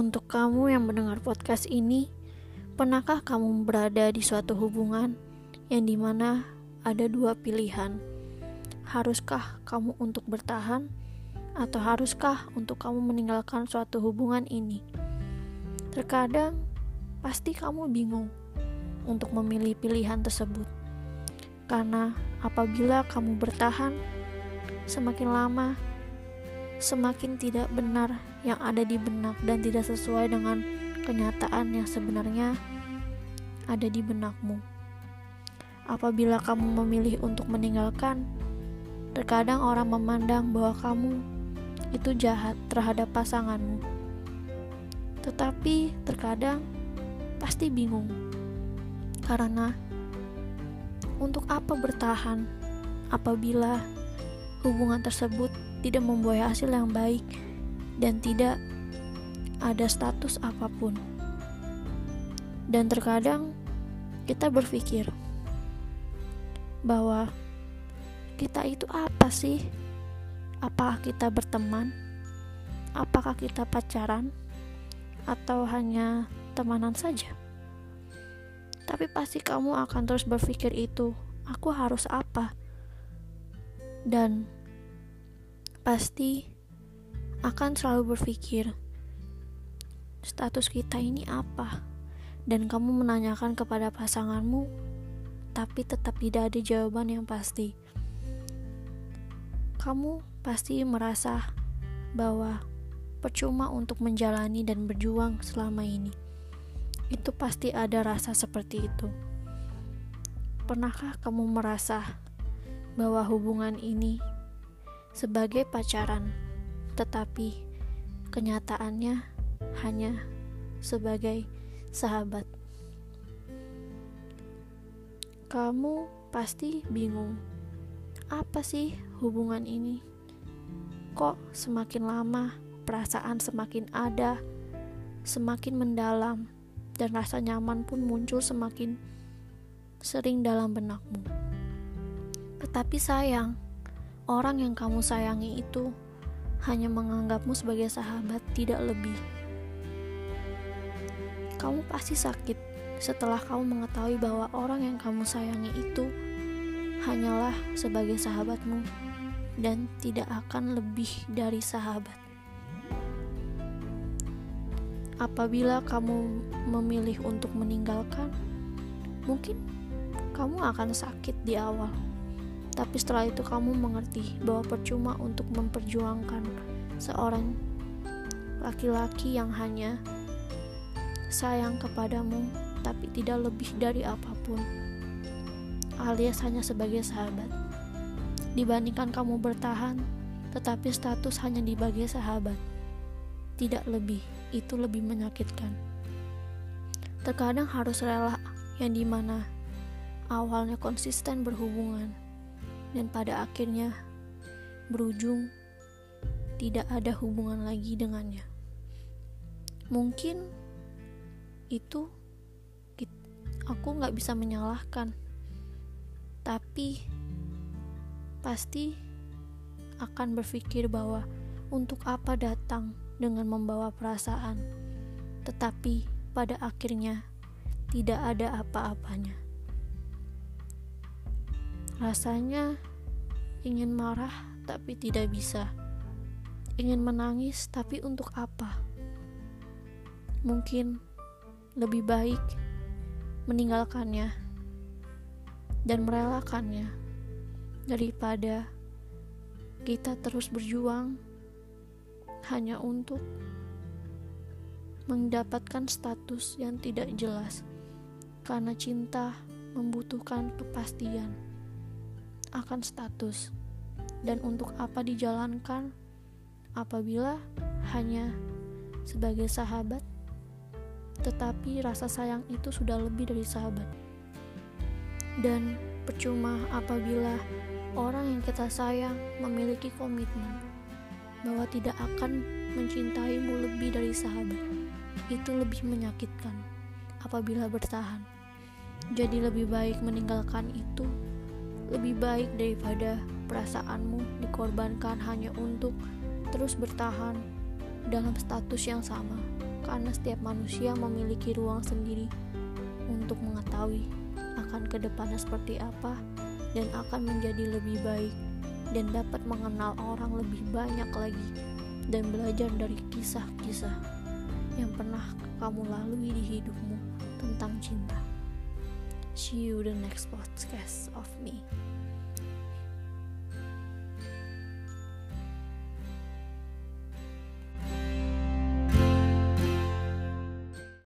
Untuk kamu yang mendengar podcast ini, pernahkah kamu berada di suatu hubungan yang di mana ada dua pilihan? Haruskah kamu untuk bertahan, atau haruskah untuk kamu meninggalkan suatu hubungan ini? Terkadang pasti kamu bingung untuk memilih pilihan tersebut, karena apabila kamu bertahan, semakin lama semakin tidak benar yang ada di benak dan tidak sesuai dengan kenyataan yang sebenarnya ada di benakmu. Apabila kamu memilih untuk meninggalkan, terkadang orang memandang bahwa kamu itu jahat terhadap pasanganmu. Tetapi terkadang pasti bingung karena untuk apa bertahan apabila hubungan tersebut tidak membuat hasil yang baik dan tidak ada status apa pun. Dan terkadang kita berpikir bahwa kita itu apa sih? Apakah kita berteman? Apakah kita pacaran? Atau hanya temanan saja? Tapi pasti kamu akan terus berpikir itu, aku harus apa? Dan pasti akan selalu berpikir status kita ini apa? Dan kamu menanyakan kepada pasanganmu tapi tetap tidak ada jawaban yang pasti. Kamu pasti merasa bahwa percuma untuk menjalani dan berjuang selama ini. Itu pasti ada rasa seperti itu. Pernahkah kamu merasa bahwa hubungan ini sebagai pacaran, tetapi kenyataannya hanya sebagai sahabat. Kamu pasti bingung, apa sih hubungan ini? Kok semakin lama perasaan semakin ada, semakin mendalam, dan rasa nyaman pun muncul semakin sering dalam benakmu. Tetapi sayang, orang yang kamu sayangi itu hanya menganggapmu sebagai sahabat, tidak lebih. Kamu pasti sakit setelah kamu mengetahui bahwa orang yang kamu sayangi itu hanyalah sebagai sahabatmu dan tidak akan lebih dari sahabat. Apabila kamu memilih untuk meninggalkan, mungkin kamu akan sakit di awal tapi setelah itu kamu mengerti bahwa percuma untuk memperjuangkan seorang laki-laki yang hanya sayang kepadamu tapi tidak lebih dari apa pun alias hanya sebagai sahabat. Dibandingkan kamu bertahan tetapi status hanya sebagai sahabat. Tidak lebih itu lebih menyakitkan. Terkadang harus rela yang di mana awalnya konsisten berhubungan dan pada akhirnya berujung tidak ada hubungan lagi dengannya. Mungkin itu aku nggak bisa menyalahkan, tapi pasti akan berpikir bahwa untuk apa datang dengan membawa perasaan, tetapi pada akhirnya tidak ada apa-apanya. Rasanya ingin marah tapi tidak bisa. Ingin menangis tapi untuk apa? Mungkin lebih baik meninggalkannya dan merelakannya daripada kita terus berjuang hanya untuk mendapatkan status yang tidak jelas karena cinta membutuhkan kepastian akan status. Dan untuk apa dijalankan? Apabila hanya sebagai sahabat tetapi rasa sayang itu sudah lebih dari sahabat. Dan percuma apabila orang yang kita sayang memiliki komitmen bahwa tidak akan mencintaimu lebih dari sahabat. Itu lebih menyakitkan apabila bertahan. Jadi lebih baik meninggalkan itu lebih baik daripada perasaanmu dikorbankan hanya untuk terus bertahan dalam status yang sama. karena setiap manusia memiliki ruang sendiri untuk mengetahui akan ke depannya seperti apa dan akan menjadi lebih baik dan dapat mengenal orang lebih banyak lagi dan belajar dari kisah-kisah yang pernah kamu lalui di hidupmu tentang cinta. see you the next podcast of me.